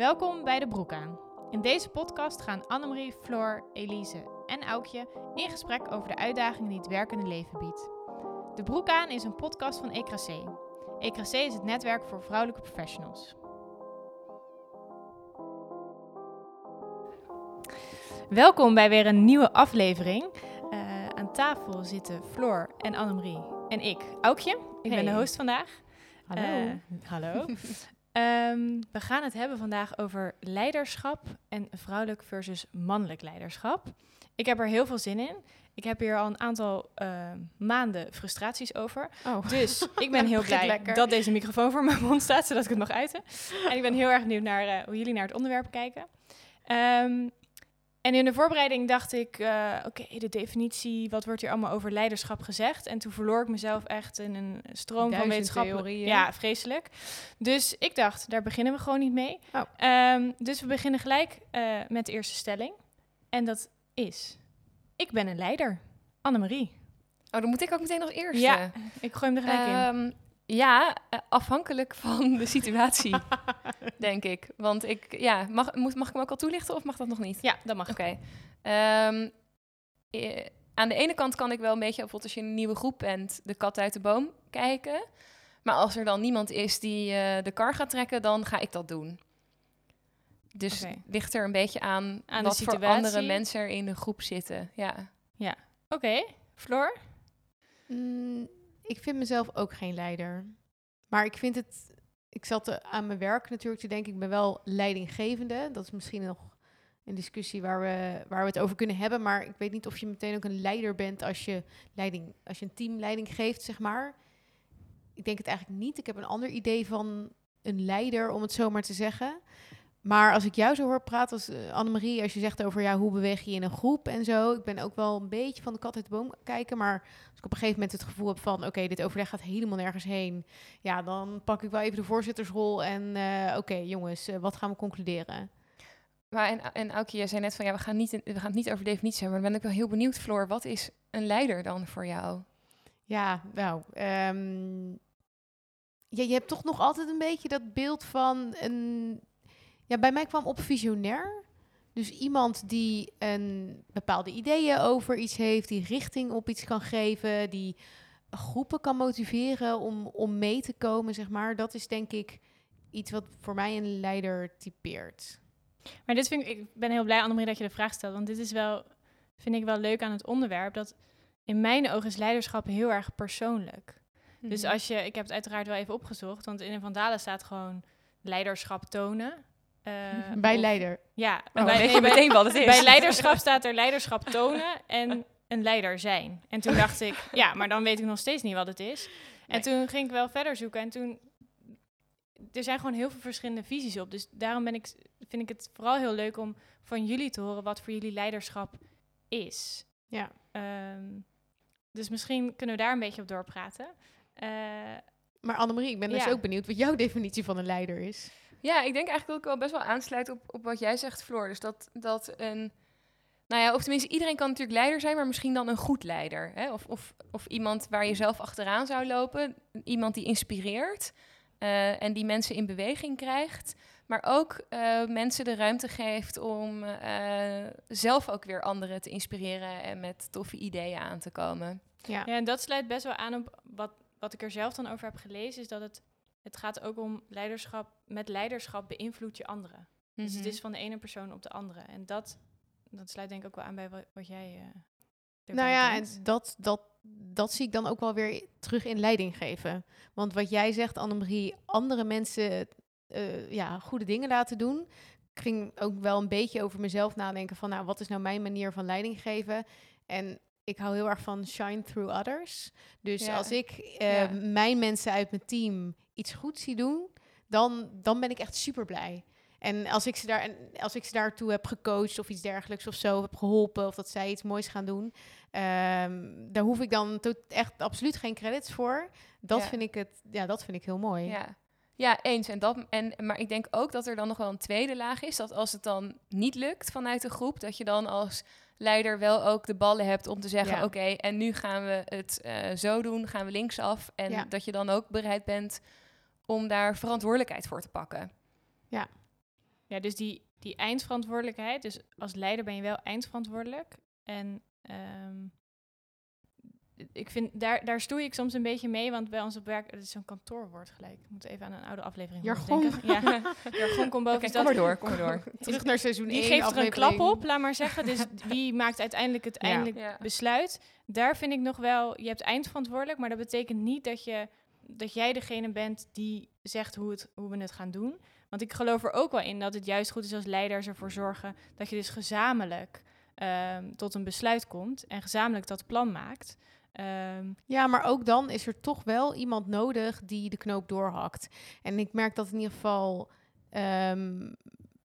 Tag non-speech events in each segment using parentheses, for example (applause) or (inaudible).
Welkom bij de Broek aan. In deze podcast gaan Annemarie, Floor, Elise en Aukje in gesprek over de uitdagingen die het werkende leven biedt. De Broek aan is een podcast van ECRAC. ECRAC is het netwerk voor vrouwelijke professionals. Welkom bij weer een nieuwe aflevering. Uh, aan tafel zitten Floor en Annemarie en ik, Aukje. Ik ben de host vandaag. Hallo. Uh, hallo. (laughs) Um, we gaan het hebben vandaag over leiderschap en vrouwelijk versus mannelijk leiderschap. Ik heb er heel veel zin in. Ik heb hier al een aantal uh, maanden frustraties over. Oh. Dus (laughs) ik ben heel blij dat deze microfoon voor mijn mond staat, zodat ik het mag uiten. En ik ben heel erg benieuwd naar uh, hoe jullie naar het onderwerp kijken. Um, en in de voorbereiding dacht ik, uh, oké, de definitie, wat wordt hier allemaal over leiderschap gezegd? En toen verloor ik mezelf echt in een stroom van wetenschappen. Ja, vreselijk. Dus ik dacht, daar beginnen we gewoon niet mee. Oh. Um, dus we beginnen gelijk uh, met de eerste stelling. En dat is, ik ben een leider. Annemarie. Oh, dan moet ik ook meteen als eerste. Ja, ik gooi hem er gelijk um, in. Ja, eh, afhankelijk van de situatie, (laughs) denk ik. Want ik, ja, mag, moet, mag ik hem ook al toelichten of mag dat nog niet? Ja, dat mag. Oké. Ehm, eh, aan de ene kant kan ik wel een beetje, bijvoorbeeld als je in een nieuwe groep bent, de kat uit de boom kijken. Maar als er dan niemand is die uh, de kar gaat trekken, dan ga ik dat doen. Dus okay. ligt er een beetje aan, aan wat voor andere mensen er in de groep zitten. Ja. Ja. Oké. Okay. Floor? Mm, ik vind mezelf ook geen leider. Maar ik vind het. Ik zat aan mijn werk natuurlijk te denken. Ik ben wel leidinggevende. Dat is misschien nog een discussie waar we, waar we het over kunnen hebben. Maar ik weet niet of je meteen ook een leider bent als je, leiding, als je een team leiding geeft, zeg maar. Ik denk het eigenlijk niet. Ik heb een ander idee van een leider, om het zo maar te zeggen. Maar als ik jou zo hoor praten als uh, Annemarie, als je zegt over ja, hoe beweeg je in een groep en zo. Ik ben ook wel een beetje van de kat uit de boom kijken. Maar als ik op een gegeven moment het gevoel heb van oké, dit overleg gaat helemaal nergens heen. Ja, dan pak ik wel even de voorzittersrol en uh, oké jongens, uh, wat gaan we concluderen? Maar en, en Aukje, jij zei net van ja, we gaan, niet in, we gaan het niet over definitie hebben. Maar dan ben ik wel heel benieuwd, Floor. Wat is een leider dan voor jou? Ja, nou, um, ja, je hebt toch nog altijd een beetje dat beeld van een ja, bij mij kwam op visionair. Dus iemand die een bepaalde ideeën over iets heeft, die richting op iets kan geven, die groepen kan motiveren om, om mee te komen, zeg maar. Dat is denk ik iets wat voor mij een leider typeert. Maar dit vind ik, ik ben heel blij, Annemarie, dat je de vraag stelt. Want dit is wel, vind ik wel leuk aan het onderwerp. Dat in mijn ogen is leiderschap heel erg persoonlijk. Dus mhm. als je, ik heb het uiteraard wel even opgezocht, want in een Vandalen staat gewoon leiderschap tonen. Uh, bij leider. Ja, oh, bij, nee, meteen wat het is. Bij leiderschap staat er leiderschap tonen en een leider zijn. En toen dacht ik, ja, maar dan weet ik nog steeds niet wat het is. En toen ging ik wel verder zoeken en toen er zijn gewoon heel veel verschillende visies op. Dus daarom ben ik, vind ik het vooral heel leuk om van jullie te horen wat voor jullie leiderschap is. Ja. Um, dus misschien kunnen we daar een beetje op doorpraten. Uh, maar Annemarie, ik ben dus ook benieuwd wat jouw definitie van een leider is. Ja, ik denk eigenlijk dat ik wel best wel aansluit op, op wat jij zegt, Floor. Dus dat, dat een... Nou ja, of tenminste, iedereen kan natuurlijk leider zijn, maar misschien dan een goed leider. Hè? Of, of, of iemand waar je zelf achteraan zou lopen. Iemand die inspireert uh, en die mensen in beweging krijgt. Maar ook uh, mensen de ruimte geeft om uh, zelf ook weer anderen te inspireren en met toffe ideeën aan te komen. Ja. ja, en dat sluit best wel aan op wat, wat ik er zelf dan over heb gelezen, is dat het het gaat ook om leiderschap. Met leiderschap beïnvloed je anderen. Dus het mhm. is van de ene persoon op de andere. En dat, dat sluit denk ik ook wel aan bij wat, wat jij. Uh, nou ja, en dat, dat, dat zie ik dan ook wel weer terug in leiding geven. Want wat jij zegt, Annemarie, andere mensen uh, ja, goede dingen laten doen. Ik ging ook wel een beetje over mezelf nadenken van, nou, wat is nou mijn manier van leiding geven? En ik hou heel erg van shine through others. Dus als ik uh, mijn mensen uit mijn team iets goeds zie doen, dan, dan ben ik echt super blij. En als ik, ze daar, en als ik ze daartoe heb gecoacht of iets dergelijks of zo heb geholpen, of dat zij iets moois gaan doen, um, daar hoef ik dan tot echt absoluut geen credits voor. Dat, vind ik het, ja, dat vind ik heel mooi. Ja. Ja, eens. En dat, en, maar ik denk ook dat er dan nog wel een tweede laag is. Dat als het dan niet lukt vanuit de groep, dat je dan als leider wel ook de ballen hebt om te zeggen: Oké, en nu gaan we het uh, zo doen, gaan we linksaf. En dat je dan ook bereid bent om daar verantwoordelijkheid voor te pakken. Ja. Ja, dus die, die eindverantwoordelijkheid. Dus als leider ben je wel eindverantwoordelijk. En ehm, ik vind, daar, daar stoei ik soms een beetje mee, want bij ons op werk, het is zo'n kantoorwoord gelijk. Ik moet even aan een oude aflevering Jargon. denken. Ja, (laughs) jargon komt boven. Dus kom dat- maar door, kom maar door. Terug naar seizoen 1. Die geeft er een klap op, laat maar zeggen. Dus wie maakt uiteindelijk het Ja. eindelijk Ja. besluit? Daar vind ik nog wel, je hebt eindverantwoordelijk, maar dat betekent niet dat, je, dat jij degene bent die zegt hoe, het, hoe we het gaan doen. Want ik geloof er ook wel in dat het juist goed is als leiders ervoor zorgen dat je dus gezamenlijk ehm, tot een besluit komt en gezamenlijk dat plan maakt. Ehm, Ja, maar ook dan is er toch wel iemand nodig die de knoop doorhakt. En ik merk dat in ieder geval. ehm,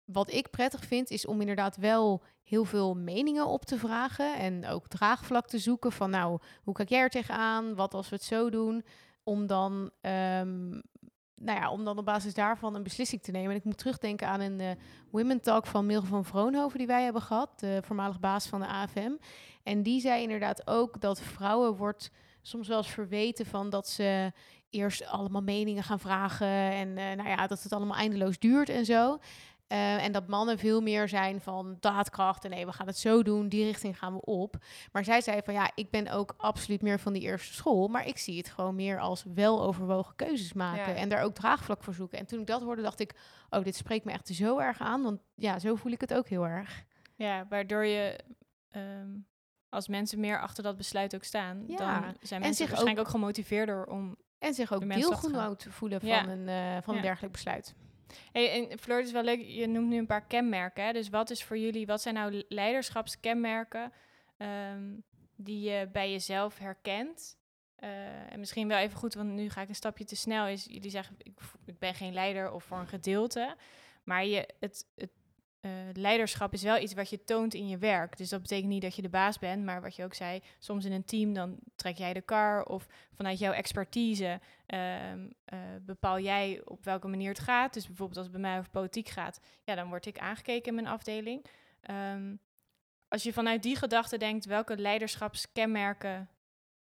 wat ik prettig vind, is om inderdaad wel heel veel meningen op te vragen. En ook draagvlak te zoeken van, nou, hoe kijk jij er tegenaan? Wat als we het zo doen? Om dan, ehm, nou ja, om dan op basis daarvan een beslissing te nemen. En ik moet terugdenken aan een eh, Women Talk van Milge van Vroonhoven die wij hebben gehad. De voormalig baas van de AFM. En die zei inderdaad ook dat vrouwen wordt soms wel eens verweten van dat ze eerst allemaal meningen gaan vragen en eh, nou ja, dat het allemaal eindeloos duurt en zo. Eh, en dat mannen veel meer zijn van daadkracht en nee, we gaan het zo doen, die richting gaan we op. Maar zij zei van ja, ik ben ook absoluut meer van die eerste school, maar ik zie het gewoon meer als weloverwogen keuzes maken Ja. en daar ook draagvlak voor zoeken. En toen ik dat hoorde, dacht ik, oh, dit spreekt me echt zo erg aan, want ja, zo voel ik het ook heel erg. ja, waardoor je ehm, als mensen meer achter dat besluit ook staan, Ja, dan zijn mensen zich waarschijnlijk ook- ook gemotiveerder om En zich ook deelgenoot voelen van, Ja. een, eh, van een dergelijk besluit. Hey, en Floor, het is wel leuk, je noemt nu een paar kenmerken. Hè? Dus wat is voor jullie, wat zijn nou leiderschapskenmerken ehm, die je bij jezelf herkent? Eh, en misschien wel even goed, want nu ga ik een stapje te snel. Is jullie zeggen, ik, ik ben geen leider of voor een gedeelte. Maar je, het, het eh, leiderschap is wel iets wat je toont in je werk. Dus dat betekent niet dat je de baas bent, maar wat je ook zei, soms in een team dan trek jij de kar of vanuit jouw expertise ehm, eh, bepaal jij op welke manier het gaat. Dus bijvoorbeeld als het bij mij over politiek gaat, ja, dan word ik aangekeken in mijn afdeling. Ehm, als je vanuit die gedachte denkt, welke leiderschapskenmerken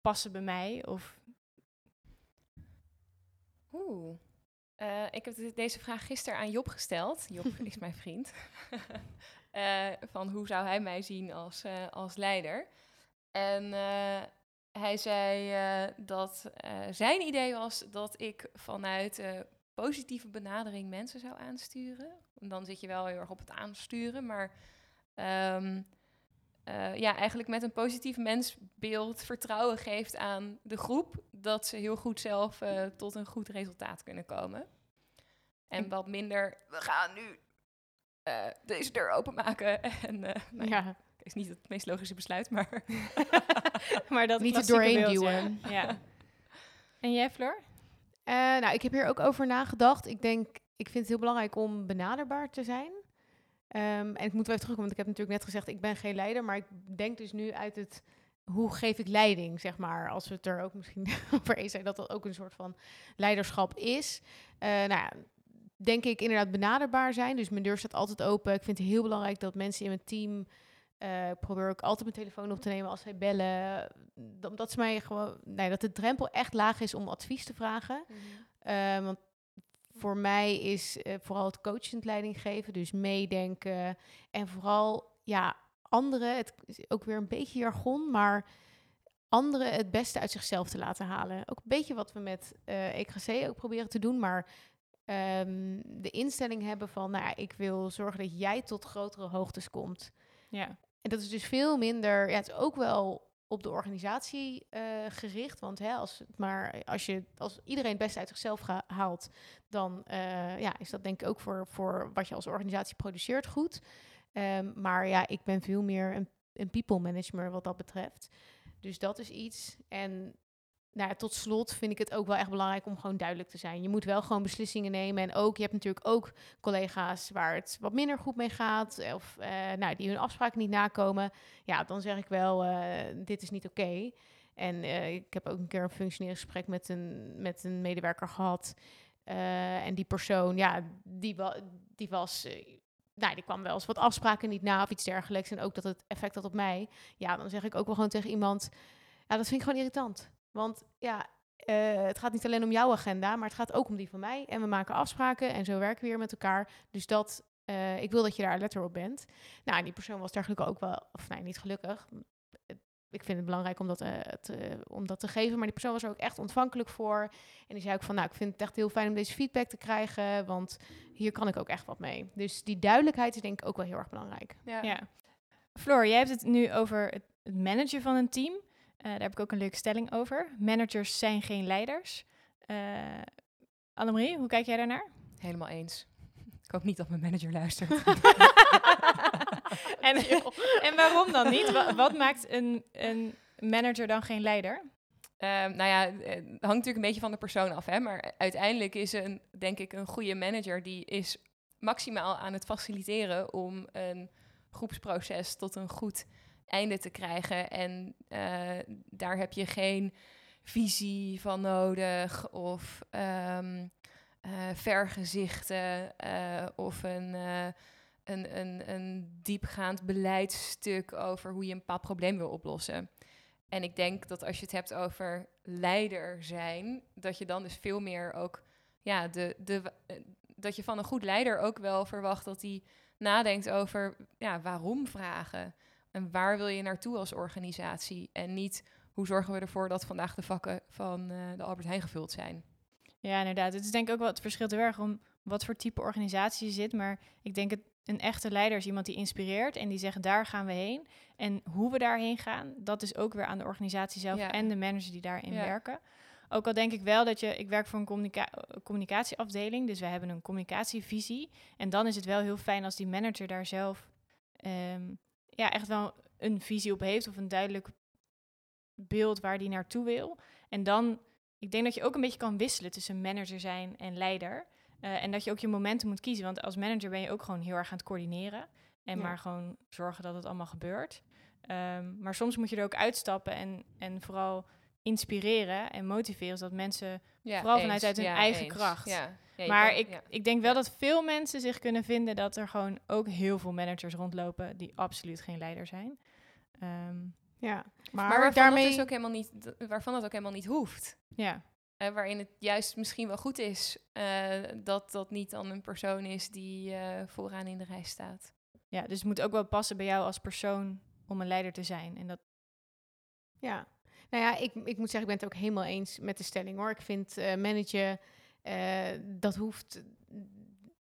passen bij mij? Of Oeh. Eh, ik heb de- deze vraag gisteren aan Job gesteld. Job (laughs) is mijn vriend. (laughs) Eh, van hoe zou hij mij zien als, eh, als leider? En hij zei dat zijn idee was dat ik vanuit positieve benadering mensen zou aansturen. En dan zit je wel heel erg op het aansturen, maar ehm, eh, ja, eigenlijk met een positief mensbeeld vertrouwen geeft aan de groep dat ze heel goed zelf eh, tot een goed resultaat kunnen komen. En wat minder, we gaan nu eh, deze deur openmaken. (laughs) en eh nou ja, is niet het meest logische besluit, maar (laughs) maar dat Niet er doorheen beeld, duwen. Ja. En jij, Floor? Eh, nou, ik heb hier ook over nagedacht. Ik denk, ik vind het heel belangrijk om benaderbaar te zijn. Ehm, en ik moet wel even terugkomen, want ik heb natuurlijk net gezegd, ik ben geen leider, maar ik denk dus nu uit het, hoe geef ik leiding, zeg maar. Als we het er ook misschien (laughs) over eens zijn dat dat ook een soort van leiderschap is. Eh, nou ja, denk ik inderdaad benaderbaar zijn. Dus mijn deur staat altijd open. Ik vind het heel belangrijk dat mensen in mijn team... eh, ik probeer ook altijd mijn telefoon op te nemen als zij bellen. Dat, dat, is mij gewoon, nee, dat de drempel echt laag is om advies te vragen. Eh, want voor mij is eh, vooral het coachend leiding geven, dus meedenken. En vooral, ja, anderen, het is ook weer een beetje jargon, maar anderen het beste uit zichzelf te laten halen. Ook een beetje wat we met eh EKC ook proberen te doen, maar ehm, de instelling hebben van, nou ja, ik wil zorgen dat jij tot grotere hoogtes komt. Ja. En dat is dus veel minder. Ja, het is ook wel op de organisatie eh, gericht. Want hè, als, het maar, als, je, als iedereen het beste uit zichzelf haalt, dan eh, ja, is dat denk ik ook voor, voor wat je als organisatie produceert goed. Ehm, maar ja, ik ben veel meer een, een people manager wat dat betreft. Dus dat is iets. En nou ja, tot slot vind ik het ook wel echt belangrijk om gewoon duidelijk te zijn. Je moet wel gewoon beslissingen nemen. En ook, je hebt natuurlijk ook collega's waar het wat minder goed mee gaat. Of eh, nou, die hun afspraken niet nakomen. Ja, dan zeg ik wel, eh, dit is niet oké. En eh, ik heb ook een keer een functionerend gesprek met een, met een medewerker gehad. Eh, en die persoon, ja, die, die was... nou, die kwam wel eens wat afspraken niet na of iets dergelijks. En ook dat het effect had op mij. Ja, dan zeg ik ook wel gewoon tegen iemand... Ja, dat vind ik gewoon irritant. Want ja, eh, het gaat niet alleen om jouw agenda, maar het gaat ook om die van mij. En we maken afspraken en zo werken we weer met elkaar. Dus dat Eh, ik wil dat je daar alert op bent. Nou, en die persoon was daar gelukkig ook wel, of nee, niet gelukkig. Ik vind het belangrijk om dat, eh, te, om dat te geven. Maar die persoon was er ook echt ontvankelijk voor. En die zei ook van, nou, ik vind het echt heel fijn om deze feedback te krijgen. Want hier kan ik ook echt wat mee. Dus die duidelijkheid is denk ik ook wel heel erg belangrijk. Ja. Ja. Floor, jij hebt het nu over het, het managen van een team. Eh, daar heb ik ook een leuke stelling over. Managers zijn geen leiders. Eh Annemarie, hoe kijk jij daarnaar? Helemaal eens. Ik hoop niet dat mijn manager luistert. (laughs) en, (laughs) en waarom dan niet? Wa- Wat maakt een, een manager dan geen leider? Ehm, nou ja, eh, het hangt natuurlijk een beetje van de persoon af. Hè? Maar uiteindelijk is een, denk ik, een goede manager die is maximaal aan het faciliteren om een groepsproces tot een goed einde te krijgen. En eh, daar heb je geen visie van nodig of ehm eh, vergezichten eh, of een, een, een, een diepgaand beleidsstuk over hoe je een bepaald probleem wil oplossen. En ik denk dat als je het hebt over leider zijn, dat je dan dus veel meer ook, ja, de, de, dat je van een goed leider ook wel verwacht dat hij nadenkt over, ja, waarom vragen? En waar wil je naartoe als organisatie? En niet, hoe zorgen we ervoor dat vandaag de vakken van eh, de Albert Heijn gevuld zijn? Ja, inderdaad. Het is denk ik ook wel het verschil te erg om wat voor type organisatie je zit. Maar ik denk het een echte leider is iemand die inspireert en die zegt daar gaan we heen. En hoe we daarheen gaan, dat is ook weer aan de organisatie zelf Ja. en de managers die daarin Ja. werken. Ook al denk ik wel dat je, ik werk voor een communica- communicatieafdeling, dus we hebben een communicatievisie. En dan is het wel heel fijn als die manager daar zelf ehm, ja, echt wel een visie op heeft of een duidelijk beeld waar die naartoe wil. En dan, ik denk dat je ook een beetje kan wisselen tussen manager zijn en leider. Eh, en dat je ook je momenten moet kiezen. Want als manager ben je ook gewoon heel erg aan het coördineren. En Ja. maar gewoon zorgen dat het allemaal gebeurt. Ehm, maar soms moet je er ook uitstappen en, en vooral inspireren en motiveren. Zodat mensen Ja, Vooral vanuit eens. hun Ja, eigen eens. kracht. Maar kan- ik, ja. ik denk wel dat veel mensen zich kunnen vinden dat er gewoon ook heel veel managers rondlopen die absoluut geen leider zijn. Ehm, Ja, Maar, maar, waarvan, daarmee... dat dus ook helemaal niet, waarvan dat ook helemaal niet hoeft. ja. Eh, waarin het juist misschien wel goed is eh, dat dat niet dan een persoon is die eh, vooraan in de rij staat. ja, dus het moet ook wel passen bij jou als persoon om een leider te zijn. En dat, Ja, nou ja, ik, ik moet zeggen, ik ben het ook helemaal eens met de stelling hoor. Ik vind eh managen, eh, dat hoeft.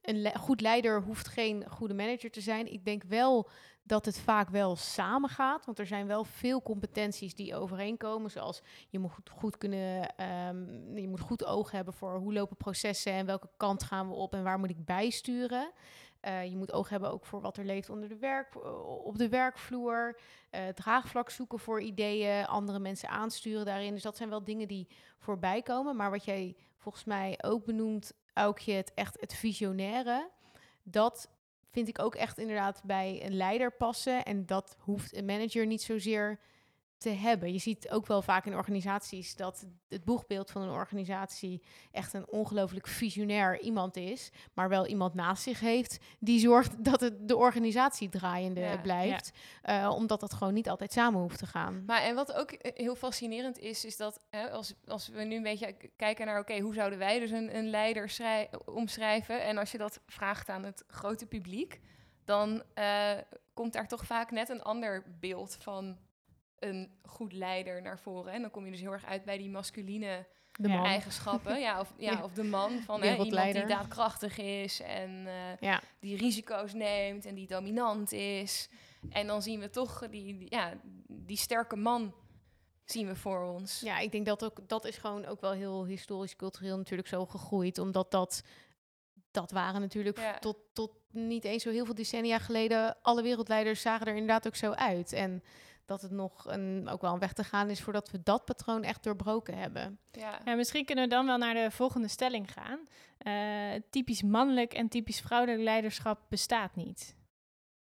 Een goed leider hoeft geen goede manager te zijn. Ik denk wel dat het vaak wel samengaat. Want er zijn wel veel competenties die overeenkomen. Zoals je moet goed, goed kunnen, ehm, je moet goed oog hebben voor hoe lopen processen en welke kant gaan we op en waar moet ik bijsturen. Eh, je moet oog hebben ook voor wat er leeft onder de werk, op de werkvloer. Eh, draagvlak zoeken voor ideeën, andere mensen aansturen daarin. Dus dat zijn wel dingen die voorbij komen. Maar wat jij volgens mij ook benoemt, Aukje, het echt het visionaire. Dat vind ik ook echt inderdaad bij een leider passen. En dat hoeft een manager niet zozeer te hebben. Je ziet ook wel vaak in organisaties dat het boegbeeld van een organisatie echt een ongelooflijk visionair iemand is, maar wel iemand naast zich heeft die zorgt (laughs) dat het de organisatie draaiende Ja, blijft, Eh, omdat dat gewoon niet altijd samen hoeft te gaan. Maar en wat ook eh, heel fascinerend is, is dat hè, als, als we nu een beetje kijken naar, oké, hoe zouden wij dus een, een leider schrij- omschrijven? En als je dat vraagt aan het grote publiek, dan eh, komt daar toch vaak net een ander beeld van een goed leider naar voren. En dan kom je dus heel erg uit bij die masculine Ja, eigenschappen. Ja, of, (laughs) ja, of de man van hè, iemand die daadkrachtig is en eh, Ja, die risico's neemt en die dominant is. En dan zien we toch die, die- ja, die sterke man zien we voor ons. ja, ik denk dat ook dat is gewoon ook wel heel historisch cultureel natuurlijk zo gegroeid, omdat dat dat waren natuurlijk Ja. tot, tot niet eens zo heel veel decennia geleden. Alle wereldleiders zagen er inderdaad ook zo uit. En dat het nog een, ook wel een weg te gaan is voordat we dat patroon echt doorbroken hebben. Ja. ja, misschien kunnen we dan wel naar de volgende stelling gaan. Eh, typisch mannelijk en typisch vrouwelijk leiderschap bestaat niet.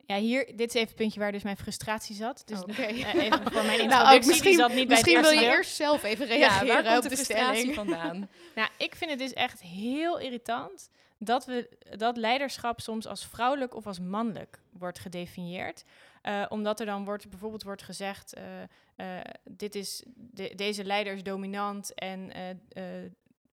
Ja, hier, dit is even het puntje waar dus mijn frustratie zat. Dus Oh, Oké. eh, even voor mijn (laughs) Nou, introductie, ook misschien- die zat niet bij het Misschien wil je eerst zelf even Ja, reageren waar komt op de de frustratie stelling. vandaan? (laughs) Nou, ik vind het dus echt heel irritant dat, we, dat leiderschap soms als vrouwelijk of als mannelijk wordt gedefinieerd. Eh, omdat er dan wordt, bijvoorbeeld wordt gezegd, eh, eh, dit is de- deze leider is dominant en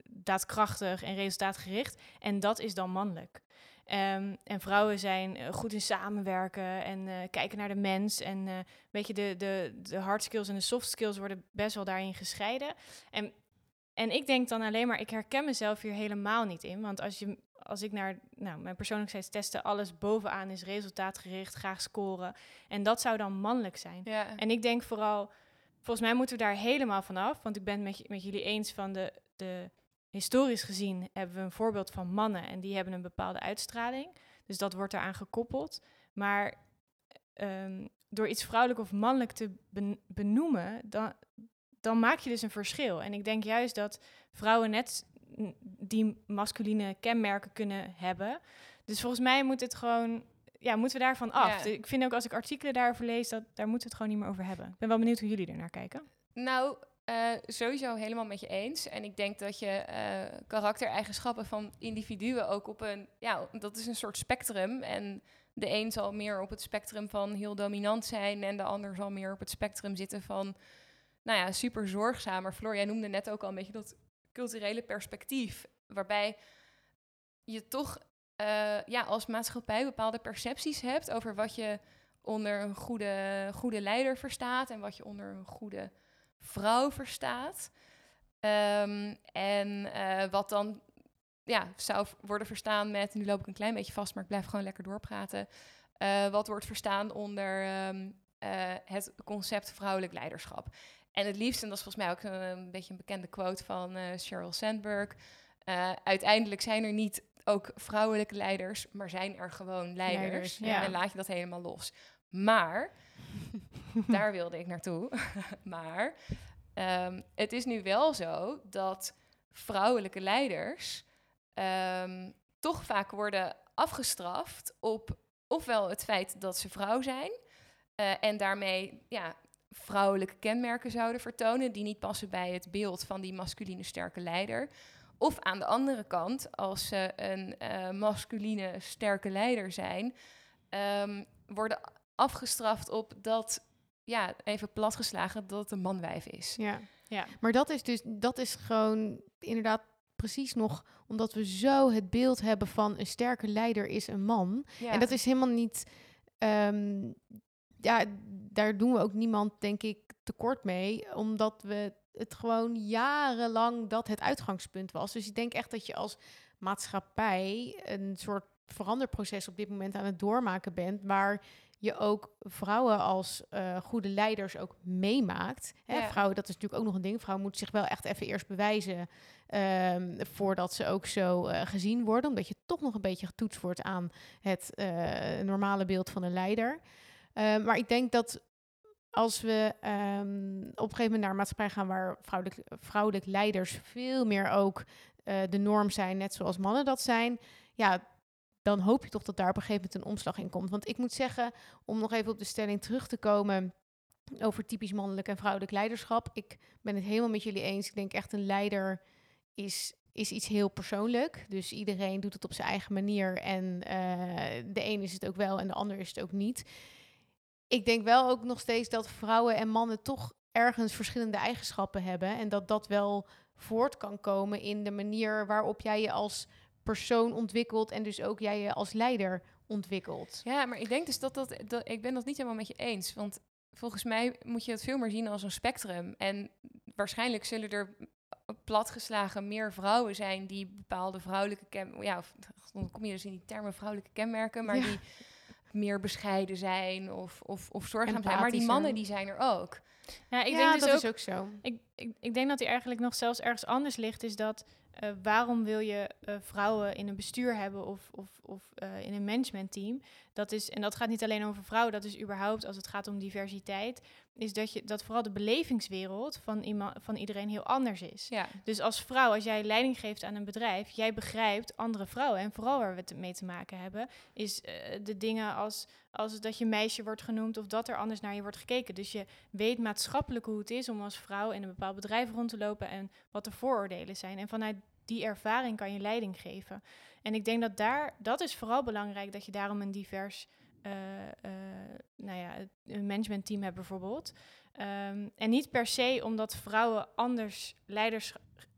daadkrachtig en resultaatgericht. En dat is dan mannelijk. Ehm, en vrouwen zijn goed in samenwerken en kijken naar de mens. En weet je, de, de, de hard skills en de soft skills worden best wel daarin gescheiden. En, en ik denk dan alleen maar, ik herken mezelf hier helemaal niet in. Want als, je, als ik naar nou, mijn persoonlijkheidstesten, alles bovenaan is resultaatgericht, graag scoren. En dat zou dan mannelijk zijn. Ja. En ik denk vooral, volgens mij moeten we daar helemaal vanaf. Want ik ben met, met jullie eens van de, de historisch gezien hebben we een voorbeeld van mannen en die hebben een bepaalde uitstraling. Dus dat wordt eraan gekoppeld. Maar ehm, door iets vrouwelijk of mannelijk te ben- benoemen, dan, dan maak je dus een verschil. En ik denk juist dat vrouwen net die masculine kenmerken kunnen hebben. Dus volgens mij moet het gewoon, ja, moeten we daarvan af. Ja. Ik vind ook als ik artikelen daarover lees, dat daar moeten we het gewoon niet meer over hebben. Ik ben wel benieuwd hoe jullie ernaar kijken. Nou, eh, sowieso helemaal met je eens. En ik denk dat je eh, karaktereigenschappen van individuen ook op een... Ja, dat is een soort spectrum. En de een zal meer op het spectrum van heel dominant zijn... en de ander zal meer op het spectrum zitten van... Nou ja, super zorgzaam. Maar Floor, jij noemde net ook al een beetje dat culturele perspectief... waarbij je toch eh, ja, als maatschappij bepaalde percepties hebt... over wat je onder een goede, goede leider verstaat... en wat je onder een goede vrouw verstaat. Ehm, en eh, wat dan ja, zou worden verstaan met, nu loop ik een klein beetje vast, maar ik blijf gewoon lekker doorpraten. Eh, wat wordt verstaan onder ehm, eh, het concept vrouwelijk leiderschap. En het liefst, en dat is volgens mij ook een, een beetje een bekende quote van eh, Sheryl Sandberg. eh, uiteindelijk zijn er niet ook vrouwelijke leiders, maar zijn er gewoon leiders. Leiders, ja. En laat je dat helemaal los. Maar (laughs) daar wilde ik naartoe. (laughs) maar ehm, het is nu wel zo dat vrouwelijke leiders ehm, toch vaak worden afgestraft op ofwel het feit dat ze vrouw zijn eh, en daarmee ja, vrouwelijke kenmerken zouden vertonen die niet passen bij het beeld van die masculine sterke leider. Of aan de andere kant, als ze een eh, masculine sterke leider zijn, ehm, worden afgestraft op dat, ja, even platgeslagen, dat het een manwijf is. Ja. Ja. Maar dat is dus, dat is gewoon inderdaad precies nog omdat we zo het beeld hebben van een sterke leider is een man. Ja. En dat is helemaal niet, ehm, ja, daar doen we ook niemand, denk ik, tekort mee, omdat we het gewoon jarenlang dat het uitgangspunt was. Dus ik denk echt dat je als maatschappij een soort veranderproces op dit moment aan het doormaken bent, waar je ook vrouwen als eh, goede leiders ook meemaakt. Hè, Ja. Vrouwen, dat is natuurlijk ook nog een ding. Vrouwen moeten zich wel echt even eerst bewijzen ehm, voordat ze ook zo eh, gezien worden, omdat je toch nog een beetje getoetst wordt aan het eh, normale beeld van een leider. Ehm, maar ik denk dat als we ehm, op een gegeven moment naar een maatschappij gaan waar vrouwelijk, leiders veel meer ook eh, de norm zijn, net zoals mannen dat zijn, ja, dan hoop je toch dat daar op een gegeven moment een omslag in komt. Want ik moet zeggen, om nog even op de stelling terug te komen over typisch mannelijk en vrouwelijk leiderschap. Ik ben het helemaal met jullie eens. Ik denk echt een leider is, is iets heel persoonlijk. Dus iedereen doet het op zijn eigen manier. En eh, de een is het ook wel en de ander is het ook niet. Ik denk wel ook nog steeds dat vrouwen en mannen toch ergens verschillende eigenschappen hebben. En dat dat wel voort kan komen in de manier waarop jij je als persoon ontwikkelt. En dus ook jij je als leider ontwikkelt. Ja, maar ik denk dus dat dat, dat ik ben dat niet helemaal met je eens. Want volgens mij moet je het veel meer zien als een spectrum. En waarschijnlijk zullen er platgeslagen meer vrouwen zijn die bepaalde vrouwelijke ken ja, of, dan kom je dus in die termen vrouwelijke kenmerken, maar Ja. die meer bescheiden zijn of, of, of zorgzaam zijn. Maar die mannen die zijn er ook. Ja, ik ja, denk dus dat ook, is ook zo. Ik, ik, ik denk dat hij eigenlijk nog zelfs ergens anders ligt, is dat eh, waarom wil je eh, vrouwen in een bestuur hebben of, of, of eh, in een managementteam? Dat is, en dat gaat niet alleen over vrouwen, dat is überhaupt als het gaat om diversiteit, is dat, je, dat vooral de belevingswereld van, iemand, van iedereen heel anders is. Ja, Dus als vrouw, als jij leiding geeft aan een bedrijf, jij begrijpt andere vrouwen. En vooral waar we het mee te maken hebben, is de dingen als, als dat je meisje wordt genoemd of dat er anders naar je wordt gekeken. Dus je weet maatschappelijk hoe het is om als vrouw in een bepaald bedrijf rond te lopen en wat de vooroordelen zijn. En vanuit die ervaring kan je leiding geven. En ik denk dat daar, dat is vooral belangrijk, dat je daarom een divers eh, eh, nou ja, een managementteam hebt bijvoorbeeld. Ehm, en niet per se omdat vrouwen anders leiders,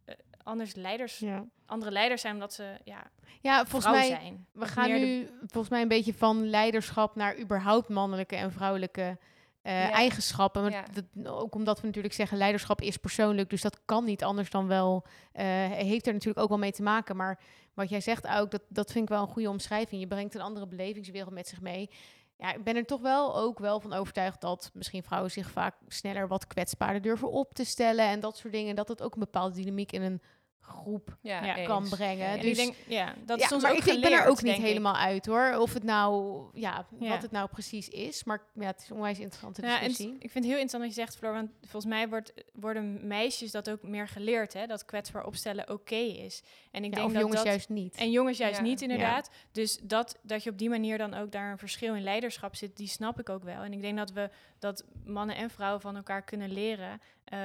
eh, anders leiders, Ja, andere leiders zijn omdat ze ja, ja volgens mij... zijn. We gaan de- nu volgens mij een beetje van leiderschap naar überhaupt mannelijke en vrouwelijke eh, Ja. eigenschappen. Maar Ja. dat, ook omdat we natuurlijk zeggen, leiderschap is persoonlijk, dus dat kan niet anders dan wel, eh, heeft er natuurlijk ook wel mee te maken. Maar wat jij zegt ook, dat, dat vind ik wel een goede omschrijving. Je brengt een andere belevingswereld met zich mee. Ja, ik ben er toch wel ook wel van overtuigd dat misschien vrouwen zich vaak sneller wat kwetsbaarder durven op te stellen en dat soort dingen. Dat het ook een bepaalde dynamiek in een groep Ja, Ja. eens. kan brengen. Ik Dus- denk, ja, dat ja, is soms maar ook ik, ik ben er ook niet ik. helemaal uit hoor. Of het nou, ja, Ja. wat het nou precies is. Maar ja, het is een onwijs interessante Ja, en discussie. ik vind het heel interessant wat je zegt, Floor. Want volgens mij wordt, worden meisjes dat ook meer geleerd, hè? Dat kwetsbaar opstellen oké is. En ik Ja, denk of dat jongens dat, juist niet. En jongens juist Ja. niet, inderdaad. Dus dat, dat je op die manier dan ook daar een verschil in leiderschap zit, die snap ik ook wel. En ik denk dat we dat mannen en vrouwen van elkaar kunnen leren eh,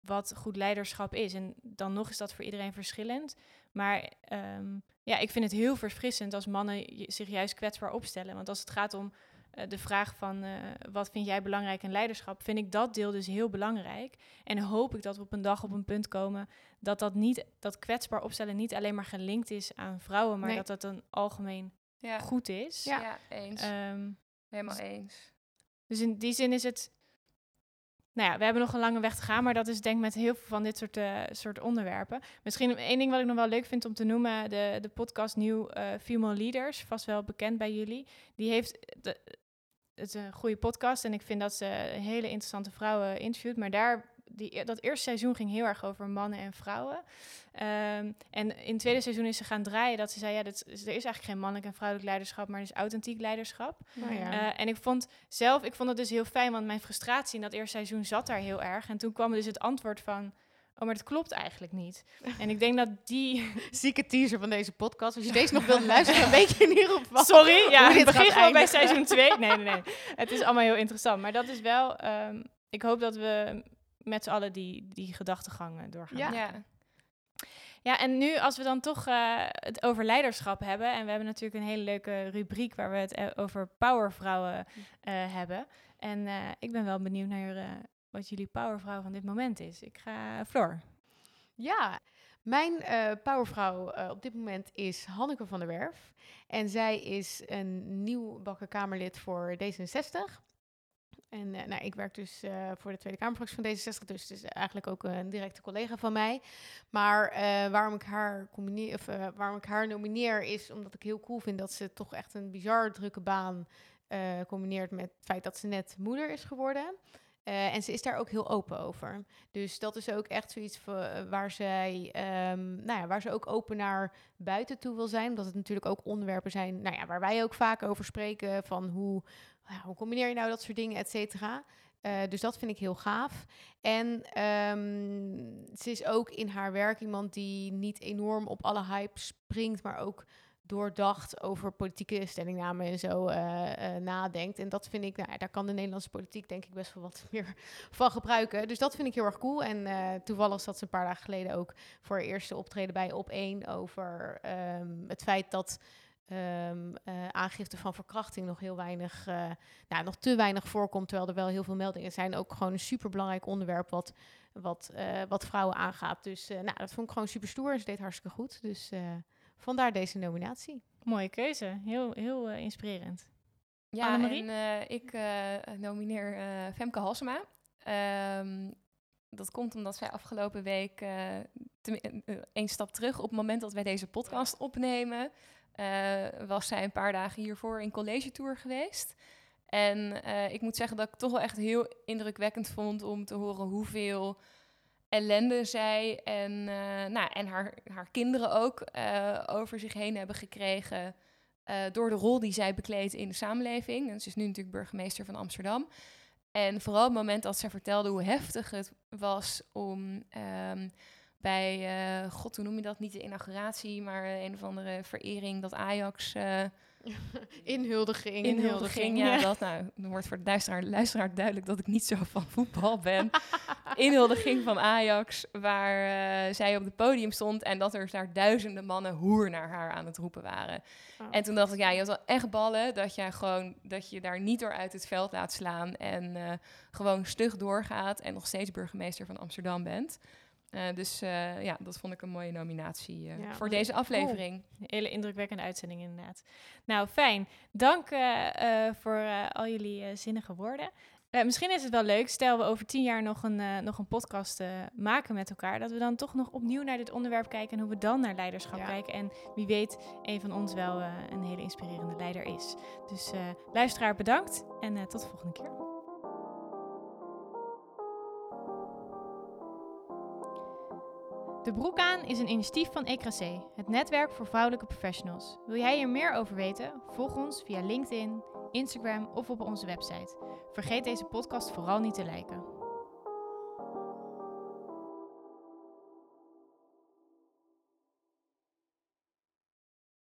wat goed leiderschap is. En dan nog is dat voor iedereen verschillend. Maar ehm, ja, ik vind het heel verfrissend als mannen zich juist kwetsbaar opstellen. Want als het gaat om eh, de vraag van eh, wat vind jij belangrijk in leiderschap, vind ik dat deel dus heel belangrijk. En hoop ik dat we op een dag op een punt komen dat dat niet, dat kwetsbaar opstellen niet alleen maar gelinkt is aan vrouwen, maar Nee. dat dat een algemeen Ja, goed is. Ja. ja. eens. Ehm, Helemaal eens. dus in die zin is het. Nou ja, we hebben nog een lange weg te gaan, maar dat is denk ik met heel veel van dit soort, eh, soort onderwerpen. Misschien één ding wat ik nog wel leuk vind om te noemen, de, de podcast Nieuw eh, Female Leaders, vast wel bekend bij jullie. Die heeft, de, het is een goede podcast en ik vind dat ze hele interessante vrouwen interviewt, maar daar, die, dat eerste seizoen ging heel erg over mannen en vrouwen. Ehm, en in het tweede seizoen is ze gaan draaien dat ze zei, ja, dit, is- er is eigenlijk geen mannelijk en vrouwelijk leiderschap, maar er is authentiek leiderschap. Ja. Eh, en ik vond zelf, ik vond het dus heel fijn, want mijn frustratie in dat eerste seizoen zat daar heel erg. En toen kwam dus het antwoord van, oh, maar dat klopt eigenlijk niet. En ik denk dat die... (laughs) Zieke teaser van deze podcast. Als je deze nog wilt luisteren, weet je in ieder geval. Sorry, ja, begin gewoon bij seizoen 2. Nee, nee, nee. Het is allemaal heel interessant. Maar dat is wel, ehm, ik hoop dat we met z'n allen die, die gedachtegangen doorgaan. Ja. Ja. Ja, en nu als we dan toch eh, het over leiderschap hebben... en we hebben natuurlijk een hele leuke rubriek... waar we het eh, over powervrouwen eh, hebben. En eh, ik ben wel benieuwd naar eh, wat jullie powervrouw van dit moment is. Ik ga... Floor. Ja, mijn eh, powervrouw eh, op dit moment is Hanneke van der Werf. En zij is een nieuw bakken Kamerlid voor D66. En eh, nou, ik werk dus eh, voor de Tweede Kamerfractie van D66, dus is eigenlijk ook een directe collega van mij. Maar eh, waarom, ik haar waarom ik haar nomineer is omdat ik heel cool vind dat ze toch echt een bizar drukke baan combineert met het feit dat ze net moeder is geworden. En ze is daar ook heel open over. Dus dat is ook echt zoiets waar, zij, ehm, nou ja, waar ze ook open naar buiten toe wil zijn. Omdat het natuurlijk ook onderwerpen zijn nou ja, waar wij ook vaak over spreken. Van hoe, hoe combineer je nou dat soort dingen, et cetera. Eh, dus dat vind ik heel gaaf. En ehm, ze is ook in haar werk iemand die niet enorm op alle hype springt, maar ook doordacht over politieke stellingnamen en zo eh, eh, nadenkt. En dat vind ik, nou, daar kan de Nederlandse politiek denk ik best wel wat (laughs) meer van gebruiken. Dus dat vind ik heel erg cool. En toevallig zat ze een paar dagen geleden ook voor haar eerste optreden bij Op 1 over ehm, het feit dat ehm, eh, aangifte van verkrachting nog heel weinig, eh, nou, nog te weinig voorkomt, terwijl er wel heel veel meldingen zijn. Ook gewoon een superbelangrijk onderwerp wat, wat, eh, wat vrouwen aangaat. Dus eh, nou, dat vond ik gewoon super stoer en ze deed hartstikke goed. Dus eh, vandaar deze nominatie. Mooie keuze. Heel, heel inspirerend. Ja, Annemarie? en eh, ik eh, nomineer eh, Femke Halsema. Ehm, dat komt omdat zij afgelopen week, eh, één stap terug, op het moment dat wij deze podcast opnemen, eh, was zij een paar dagen hiervoor in college tour geweest. En eh, ik moet zeggen dat ik toch wel echt heel indrukwekkend vond om te horen hoeveel ellende zij en, eh, nou, en haar, haar kinderen ook over zich heen hebben gekregen. door de rol die zij bekleedt in de samenleving. En ze is nu natuurlijk burgemeester van Amsterdam. En vooral het moment dat zij vertelde hoe heftig het was om ehm, bij, eh, god, hoe noem je dat? Niet de inauguratie, maar eh, een of andere verering dat Ajax eh (laughs) Inhuldiging. inhuldiging. Ja, dat nou, dan wordt voor de luisteraar, luisteraar duidelijk dat ik niet zo van voetbal ben. (laughs) inhuldiging van Ajax, waar zij op het podium stond en dat er daar duizenden mannen hoer naar haar aan het roepen waren. Oh. En toen dacht ik, ja, je had wel echt ballen dat jij gewoon dat je daar niet door uit het veld laat slaan en gewoon stug doorgaat en nog steeds burgemeester van Amsterdam bent. Eh, dus eh, ja, dat vond ik een mooie nominatie eh, Ja, voor deze aflevering. Een hele indrukwekkende uitzending inderdaad. Nou, fijn. Dank voor al jullie zinnige woorden. Misschien is het wel leuk, stel we over tien jaar nog een, nog een podcast maken met elkaar, dat we dan toch nog opnieuw naar dit onderwerp kijken en hoe we dan naar leiderschap Ja. kijken. En wie weet, een van ons wel een hele inspirerende leider is. Dus luisteraar, bedankt en tot de volgende keer. De Broek aan is een initiatief van ECRAC, het netwerk voor vrouwelijke professionals. Wil jij hier meer over weten? Volg ons via LinkedIn, Instagram of op onze website. Vergeet deze podcast vooral niet te liken.